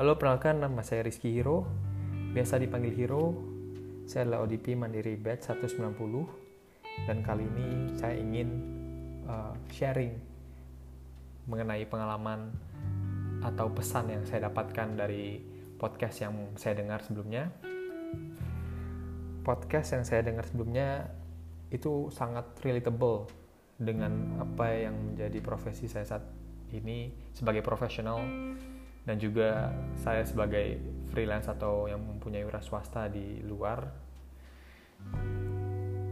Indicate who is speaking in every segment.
Speaker 1: Halo, perkenalkan nama saya Rizky Hiro, biasa dipanggil Hiro. Saya adalah ODP Mandiri Batch 190 dan kali ini saya ingin uh, sharing mengenai pengalaman atau pesan yang saya dapatkan dari podcast yang saya dengar sebelumnya. Podcast yang saya dengar sebelumnya itu sangat relatable dengan apa yang menjadi profesi saya saat ini sebagai profesional dan juga saya sebagai freelance atau yang mempunyai wira swasta di luar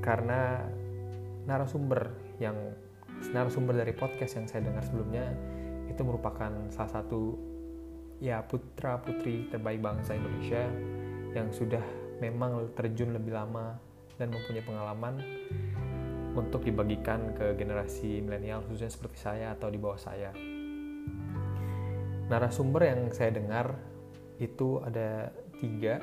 Speaker 1: karena narasumber yang narasumber dari podcast yang saya dengar sebelumnya itu merupakan salah satu ya putra putri terbaik bangsa Indonesia yang sudah memang terjun lebih lama dan mempunyai pengalaman untuk dibagikan ke generasi milenial khususnya seperti saya atau di bawah saya narasumber yang saya dengar itu ada tiga.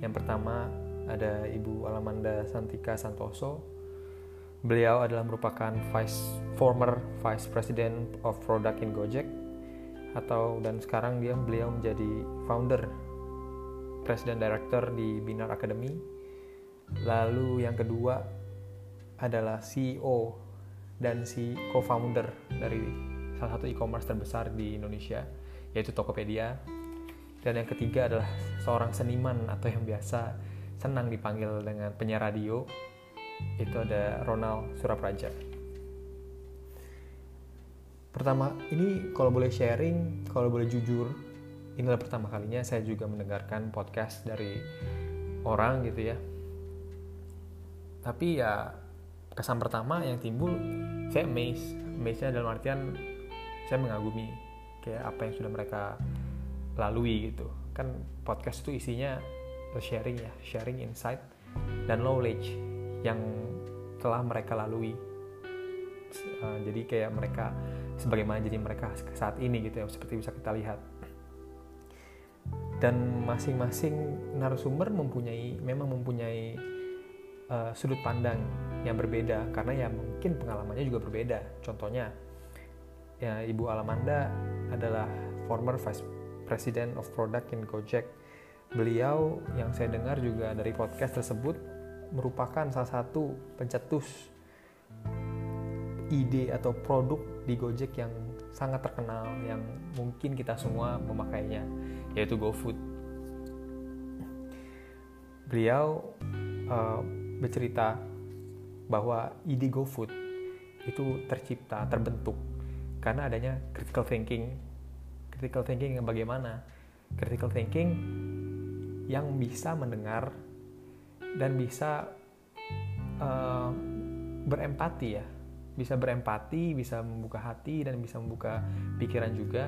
Speaker 1: Yang pertama ada Ibu Alamanda Santika Santoso. Beliau adalah merupakan vice former vice president of product in Gojek atau dan sekarang dia beliau menjadi founder president director di Binar Academy. Lalu yang kedua adalah CEO dan si co-founder dari salah satu e-commerce terbesar di Indonesia yaitu Tokopedia. Dan yang ketiga adalah seorang seniman atau yang biasa senang dipanggil dengan penyiar radio, itu ada Ronald Surapraja. Pertama, ini kalau boleh sharing, kalau boleh jujur, inilah pertama kalinya saya juga mendengarkan podcast dari orang gitu ya. Tapi ya kesan pertama yang timbul, saya amazed. Amazed-nya dalam artian saya mengagumi kayak apa yang sudah mereka lalui gitu. Kan podcast itu isinya sharing ya sharing insight dan knowledge yang telah mereka lalui. Uh, jadi kayak mereka sebagaimana jadi mereka saat ini gitu ya seperti bisa kita lihat. Dan masing-masing narasumber mempunyai memang mempunyai uh, sudut pandang yang berbeda karena ya mungkin pengalamannya juga berbeda. Contohnya ya Ibu Alamanda adalah former Vice President of Product in Gojek. Beliau yang saya dengar juga dari podcast tersebut merupakan salah satu pencetus ide atau produk di Gojek yang sangat terkenal yang mungkin kita semua memakainya yaitu GoFood. Beliau uh, bercerita bahwa ide GoFood itu tercipta, terbentuk karena adanya critical thinking. Critical thinking yang bagaimana? Critical thinking yang bisa mendengar dan bisa uh, berempati ya. Bisa berempati bisa membuka hati dan bisa membuka pikiran juga.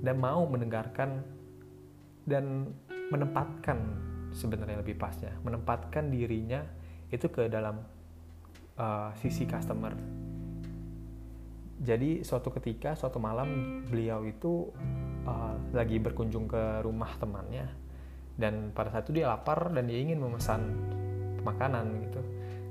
Speaker 1: Dan mau mendengarkan dan menempatkan sebenarnya lebih pasnya. Menempatkan dirinya itu ke dalam uh, sisi customer jadi suatu ketika suatu malam beliau itu uh, lagi berkunjung ke rumah temannya. Dan pada saat itu dia lapar dan dia ingin memesan makanan gitu.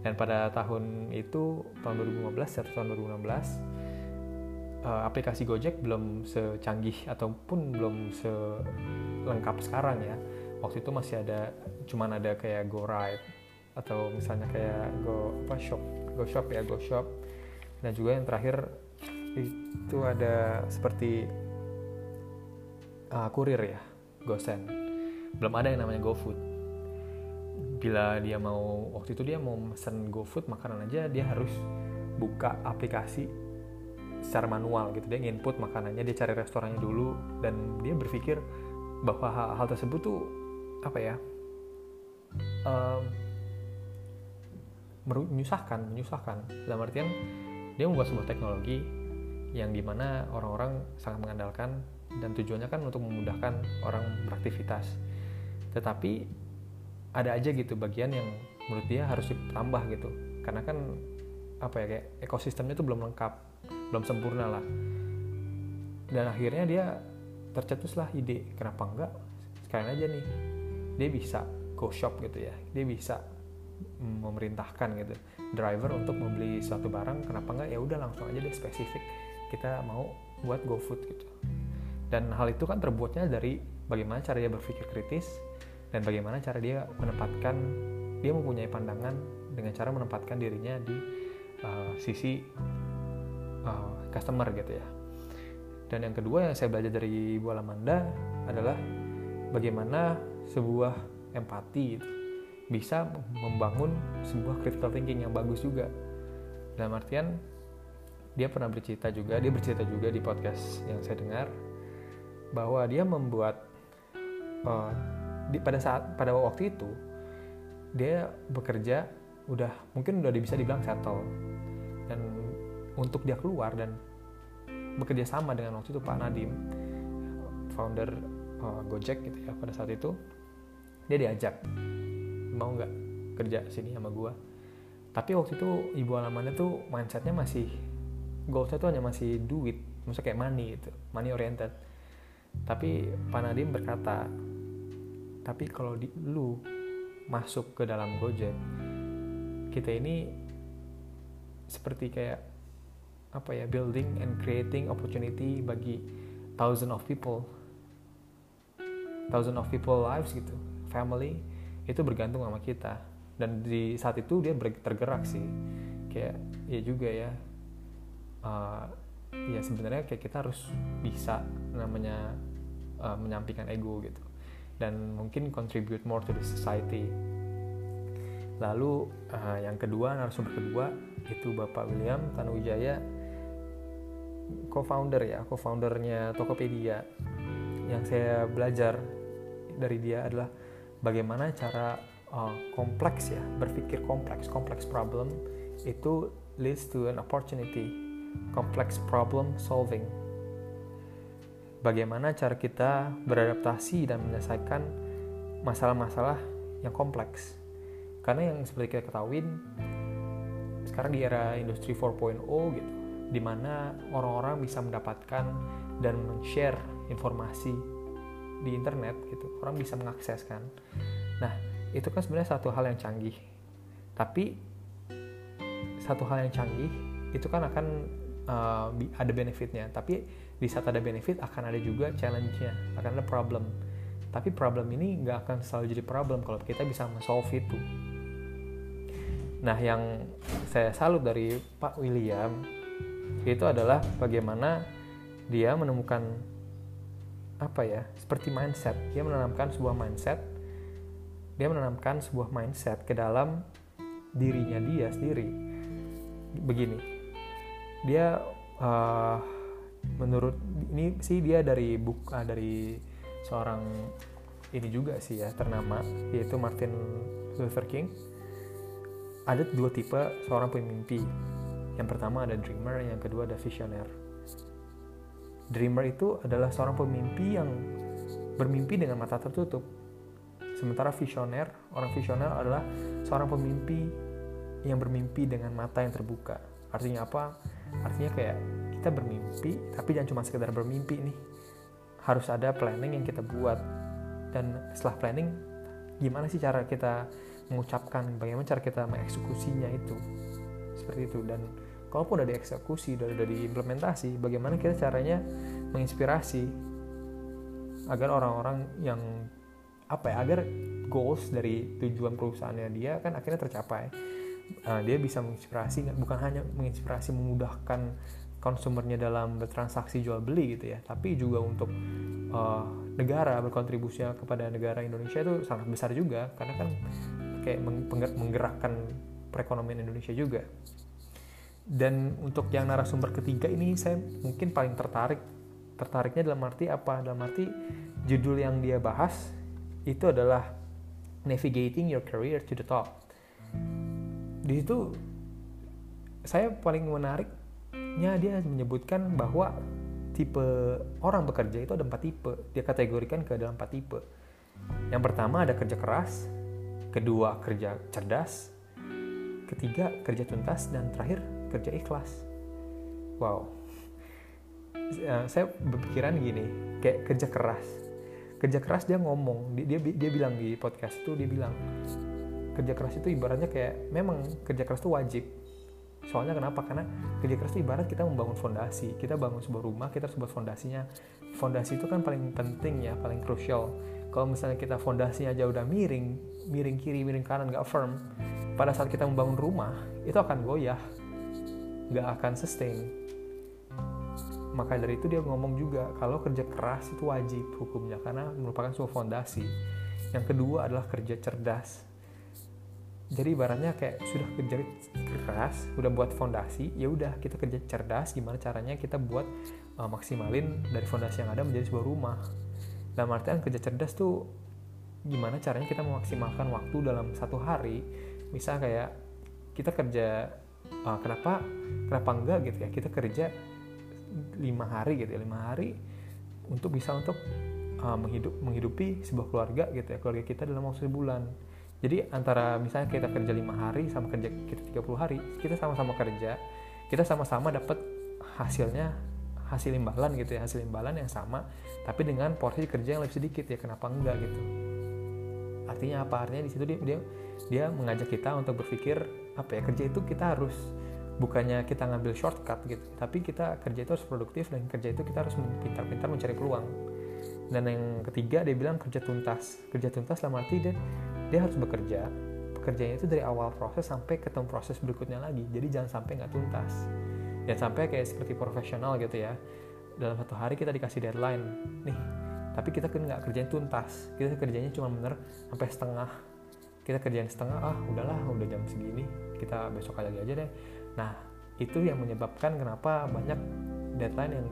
Speaker 1: Dan pada tahun itu tahun 2015 atau tahun 2016 uh, aplikasi Gojek belum secanggih ataupun belum selengkap sekarang ya. Waktu itu masih ada cuman ada kayak Go Ride atau misalnya kayak Go apa Shop Go Shop ya Go Shop. Dan juga yang terakhir itu ada seperti uh, kurir ya gosen. Belum ada yang namanya GoFood. Bila dia mau waktu itu dia mau mesen GoFood makanan aja dia harus buka aplikasi secara manual gitu. Dia input makanannya dia cari restorannya dulu dan dia berpikir bahwa hal, hal tersebut tuh apa ya um, menyusahkan menyusahkan. Dalam artian dia membuat sebuah teknologi yang di mana orang-orang sangat mengandalkan dan tujuannya kan untuk memudahkan orang beraktivitas. Tetapi ada aja gitu bagian yang menurut dia harus ditambah gitu. Karena kan apa ya kayak ekosistemnya itu belum lengkap belum sempurna lah. Dan akhirnya dia tercetuslah ide kenapa enggak sekalian aja nih dia bisa go shop gitu ya. Dia bisa memerintahkan gitu driver untuk membeli suatu barang kenapa enggak? Ya udah langsung aja deh spesifik kita mau buat GoFood gitu. Dan hal itu kan terbuatnya dari bagaimana cara dia berpikir kritis dan bagaimana cara dia menempatkan dia mempunyai pandangan dengan cara menempatkan dirinya di uh, sisi uh, customer gitu ya. Dan yang kedua yang saya belajar dari Ibu Alamanda adalah bagaimana sebuah empati gitu, bisa membangun sebuah critical thinking yang bagus juga. Dalam artian dia pernah bercerita juga dia bercerita juga di podcast yang saya dengar bahwa dia membuat uh, di, pada saat pada waktu itu dia bekerja udah mungkin udah bisa dibilang settle. Dan untuk dia keluar dan bekerja sama dengan waktu itu Pak Nadim founder uh, Gojek gitu ya pada saat itu dia diajak mau nggak kerja sini sama gua? Tapi waktu itu ibu alamannya tuh mindsetnya masih goalsnya tuh hanya masih duit maksudnya kayak money gitu money oriented. Tapi Pak Nadim berkata tapi kalau di, lu masuk ke dalam Gojek kita ini seperti kayak apa ya building and creating opportunity bagi thousand of people thousand of people lives gitu family itu bergantung sama kita. Dan di saat itu dia tergerak sih. Kayak ya juga ya uh, ya sebenarnya kayak kita harus bisa namanya uh, menyampaikan ego gitu dan mungkin contribute more to the society. Lalu uh, yang kedua narasumber kedua itu Bapak William Tanuwijaya co-founder ya, co-foundernya Tokopedia. Yang saya belajar dari dia adalah bagaimana cara uh, kompleks ya, berpikir kompleks, kompleks problem itu leads to an opportunity, complex problem solving bagaimana cara kita beradaptasi dan menyelesaikan masalah-masalah yang kompleks. Karena yang seperti kita ketahui sekarang di era industri 4.0 gitu, di mana orang-orang bisa mendapatkan dan men-share informasi di internet gitu, orang bisa mengakses kan. Nah, itu kan sebenarnya satu hal yang canggih. Tapi satu hal yang canggih itu kan akan uh, ada benefitnya, tapi di saat ada benefit akan ada juga challenge-nya, akan ada problem. Tapi problem ini nggak akan selalu jadi problem kalau kita bisa solve itu. Nah, yang saya salut dari Pak William itu adalah bagaimana dia menemukan apa ya, seperti mindset. Dia menanamkan sebuah mindset. Dia menanamkan sebuah mindset ke dalam dirinya dia sendiri. Begini, dia uh, menurut ini sih dia dari buku uh, dari seorang ini juga sih ya ternama yaitu Martin Luther King. Ada dua tipe seorang pemimpi. Yang pertama ada dreamer yang kedua ada visioner. Dreamer itu adalah seorang pemimpi yang bermimpi dengan mata tertutup. Sementara visioner orang visioner adalah seorang pemimpi yang bermimpi dengan mata yang terbuka artinya apa? Artinya kayak kita bermimpi tapi jangan cuma sekedar bermimpi nih. Harus ada planning yang kita buat. Dan setelah planning gimana sih cara kita mengucapkan bagaimana cara kita mengeksekusinya itu? Seperti itu. Dan kalaupun udah dieksekusi udah, udah diimplementasi bagaimana kita caranya menginspirasi agar orang-orang yang apa ya agar goals dari tujuan perusahaannya dia kan akhirnya tercapai uh, dia bisa menginspirasi bukan hanya menginspirasi memudahkan konsumernya dalam bertransaksi jual beli gitu ya tapi juga untuk uh, negara berkontribusi kepada negara Indonesia itu sangat besar juga karena kan kayak menggerakkan perekonomian Indonesia juga. Dan untuk yang narasumber ketiga ini saya mungkin paling tertarik tertariknya dalam arti apa? Dalam arti judul yang dia bahas itu adalah navigating your career to the top di situ saya paling menarik nya dia menyebutkan bahwa tipe orang bekerja itu ada empat tipe. Dia kategorikan ke dalam empat tipe. Yang pertama ada kerja keras, kedua kerja cerdas, ketiga kerja tuntas, dan terakhir kerja ikhlas. Wow, eh, saya berpikiran gini, kayak kerja keras. Kerja keras dia ngomong, dia, dia dia bilang di podcast itu dia bilang kerja keras itu ibaratnya kayak memang kerja keras itu wajib. Soalnya kenapa? Karena kerja keras itu ibarat kita membangun fondasi. Kita bangun sebuah rumah kita harus buat fondasinya. Fondasi itu kan paling penting ya paling krusial. Kalau misalnya kita fondasinya aja udah miring miring kiri miring kanan nggak firm pada saat kita membangun rumah itu akan goyah. Nggak akan sustain. Maka dari itu dia ngomong juga kalau kerja keras itu wajib hukumnya karena merupakan sebuah fondasi. Yang kedua adalah kerja cerdas jadi ibaratnya kayak sudah kerja keras udah buat fondasi ya udah kita kerja cerdas gimana caranya kita buat uh, maksimalin dari fondasi yang ada menjadi sebuah rumah. Dalam artian kerja cerdas tuh gimana caranya kita memaksimalkan waktu dalam satu hari? Misal kayak kita kerja uh, kenapa kenapa enggak gitu ya? Kita kerja lima hari gitu ya lima hari untuk bisa untuk uh, menghidup menghidupi sebuah keluarga gitu ya. Keluarga kita dalam waktu sebulan jadi antara misalnya kita kerja lima hari sama kerja kita 30 hari kita sama-sama kerja kita sama-sama dapat hasilnya hasil imbalan gitu ya hasil imbalan yang sama tapi dengan porsi kerja yang lebih sedikit ya kenapa enggak gitu. Artinya apa? Artinya di situ dia, dia dia mengajak kita untuk berpikir apa ya kerja itu kita harus bukannya kita ngambil shortcut gitu tapi kita kerja itu harus produktif dan kerja itu kita harus pintar-pintar mencari peluang. Dan yang ketiga dia bilang kerja tuntas. Kerja tuntas dalam arti dia dia harus bekerja pekerjaannya itu dari awal proses sampai ketemu proses berikutnya lagi. Jadi jangan sampai nggak tuntas. Dan sampai kayak seperti profesional gitu ya. Dalam satu hari kita dikasih deadline. Nih tapi kita kan nggak kerjain tuntas. Kita kerjanya cuma bener sampai setengah. Kita kerjain setengah ah udahlah udah jam segini. Kita besok lagi aja deh. Nah itu yang menyebabkan kenapa banyak deadline yang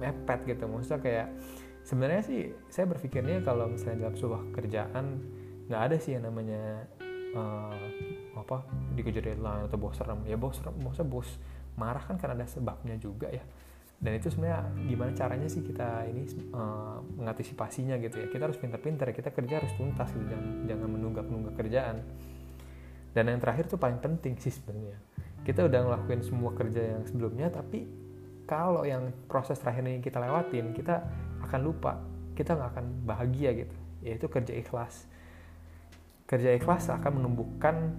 Speaker 1: mepet gitu. Maksudnya kayak sebenarnya sih saya berpikirnya kalau misalnya dalam sebuah kerjaan nggak ada sih yang namanya uh, apa dikejar deadline atau bos serem. Ya bos serem bosnya bos marah kan karena ada sebabnya juga ya. Dan itu sebenarnya gimana caranya sih kita ini uh, mengantisipasinya gitu ya. Kita harus pintar-pintar kita kerja harus tuntas gitu. Jangan jangan menunggak-nunggak kerjaan. Dan yang terakhir tuh paling penting sih sebenarnya. Kita udah ngelakuin semua kerja yang sebelumnya tapi kalau yang proses terakhir ini kita lewatin kita akan lupa. Kita nggak akan bahagia gitu. Yaitu kerja ikhlas kerja ikhlas akan menumbuhkan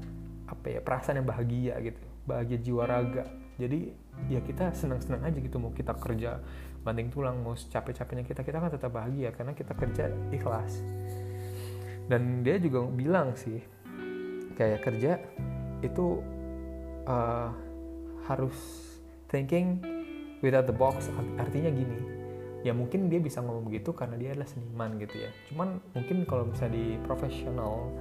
Speaker 1: apa ya perasaan yang bahagia gitu bahagia jiwa raga. Jadi ya kita senang-senang aja gitu mau kita kerja banting tulang mau capek-capeknya kita kita kan tetap bahagia karena kita kerja ikhlas. Dan dia juga bilang sih kayak kerja itu uh, harus thinking without the box. Artinya gini ya mungkin dia bisa ngomong begitu karena dia adalah seniman gitu ya. Cuman mungkin kalau misalnya di profesional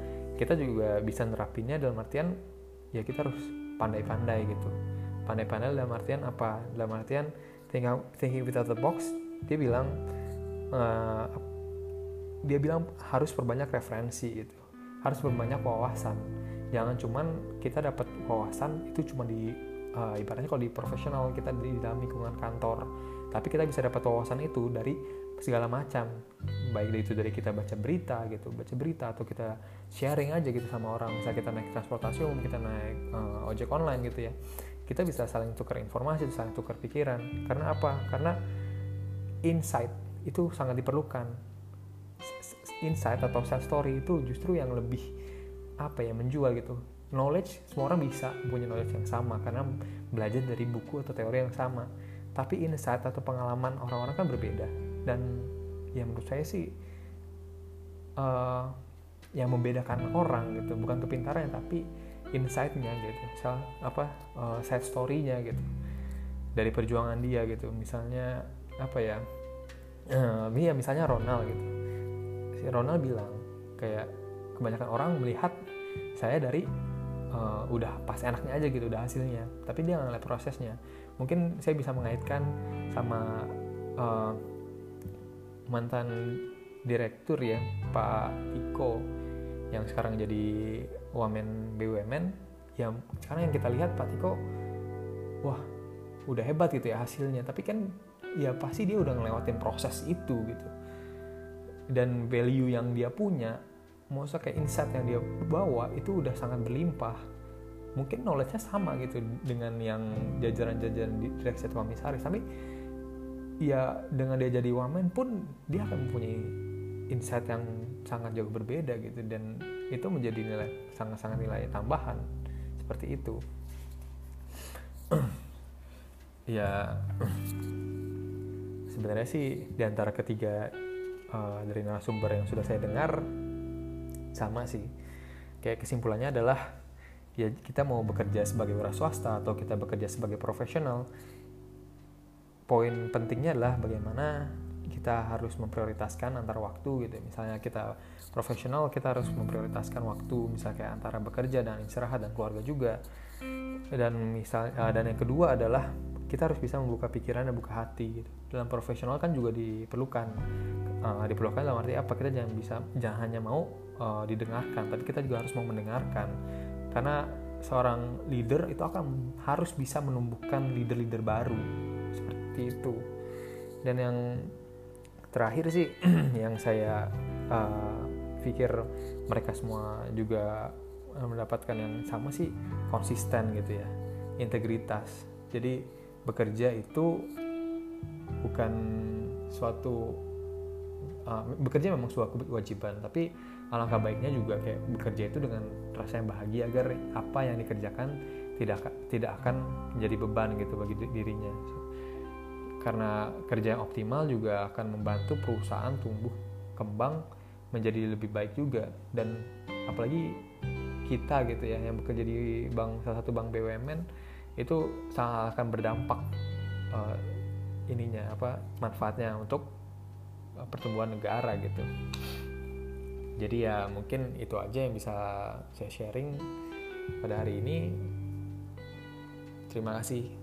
Speaker 1: kita juga bisa nerapinnya dalam artian ya kita harus pandai-pandai gitu. Pandai-pandai dalam artian apa? Dalam artian thinking, without the box dia bilang uh, dia bilang harus perbanyak referensi gitu. Harus perbanyak wawasan. Jangan cuman kita dapat wawasan itu cuma di uh, ibaratnya kalau di profesional kita di dalam lingkungan kantor. Tapi kita bisa dapat wawasan itu dari segala macam. Baik itu dari kita baca berita gitu baca berita atau kita sharing aja gitu sama orang. Misalnya kita naik transportasi umum kita naik uh, ojek online gitu ya. Kita bisa saling tukar informasi saling tukar pikiran. Karena apa? Karena insight itu sangat diperlukan. Insight atau self story itu justru yang lebih apa ya menjual gitu. Knowledge semua orang bisa punya knowledge yang sama karena belajar dari buku atau teori yang sama. Tapi insight atau pengalaman orang-orang kan berbeda dan ya menurut saya sih uh, yang membedakan orang gitu bukan kepintarannya tapi insightnya gitu. Misal apa uh, side storynya gitu. Dari perjuangan dia gitu. Misalnya apa ya uh, ya misalnya Ronald gitu. Si Ronald bilang kayak kebanyakan orang melihat saya dari uh, udah pas enaknya aja gitu udah hasilnya. Tapi dia ngeliat prosesnya. Mungkin saya bisa mengaitkan sama uh, mantan direktur ya Pak Iko yang sekarang jadi wamen BUMN ya sekarang yang kita lihat Pak Tiko wah udah hebat gitu ya hasilnya. Tapi kan ya pasti dia udah ngelewatin proses itu gitu. Dan value yang dia punya mau kayak insight yang dia bawa itu udah sangat berlimpah. Mungkin knowledge-nya sama gitu dengan yang jajaran-jajaran di direksi komisaris tapi ya dengan dia jadi wamen pun dia akan mempunyai insight yang sangat jauh berbeda gitu. Dan itu menjadi nilai sangat-sangat nilai tambahan seperti itu. Ya sebenarnya sih di antara ketiga uh, dari narasumber yang sudah saya dengar sama sih. Kayak kesimpulannya adalah ya kita mau bekerja sebagai wira swasta atau kita bekerja sebagai profesional poin pentingnya adalah bagaimana kita harus memprioritaskan antar waktu gitu. Misalnya kita profesional kita harus memprioritaskan waktu misalnya antara bekerja dan istirahat dan keluarga juga. Dan misal uh, dan yang kedua adalah kita harus bisa membuka pikiran dan buka hati gitu. dalam profesional kan juga diperlukan uh, diperlukan dalam arti apa? Kita jangan bisa jangan hanya mau uh, didengarkan tapi kita juga harus mau mendengarkan. Karena seorang leader itu akan harus bisa menumbuhkan leader-leader baru seperti itu. Dan yang terakhir sih yang saya uh, pikir mereka semua juga mendapatkan yang sama sih konsisten gitu ya integritas. Jadi bekerja itu bukan suatu uh, bekerja memang suatu kewajiban tapi alangkah baiknya juga kayak bekerja itu dengan rasa yang bahagia agar apa yang dikerjakan tidak tidak akan menjadi beban gitu bagi dirinya karena kerja yang optimal juga akan membantu perusahaan tumbuh kembang menjadi lebih baik juga. Dan apalagi kita gitu ya yang bekerja di bank salah satu bank BUMN itu sangat akan berdampak uh, ininya apa manfaatnya untuk uh, pertumbuhan negara gitu. Jadi ya mungkin itu aja yang bisa saya sharing pada hari ini. Terima kasih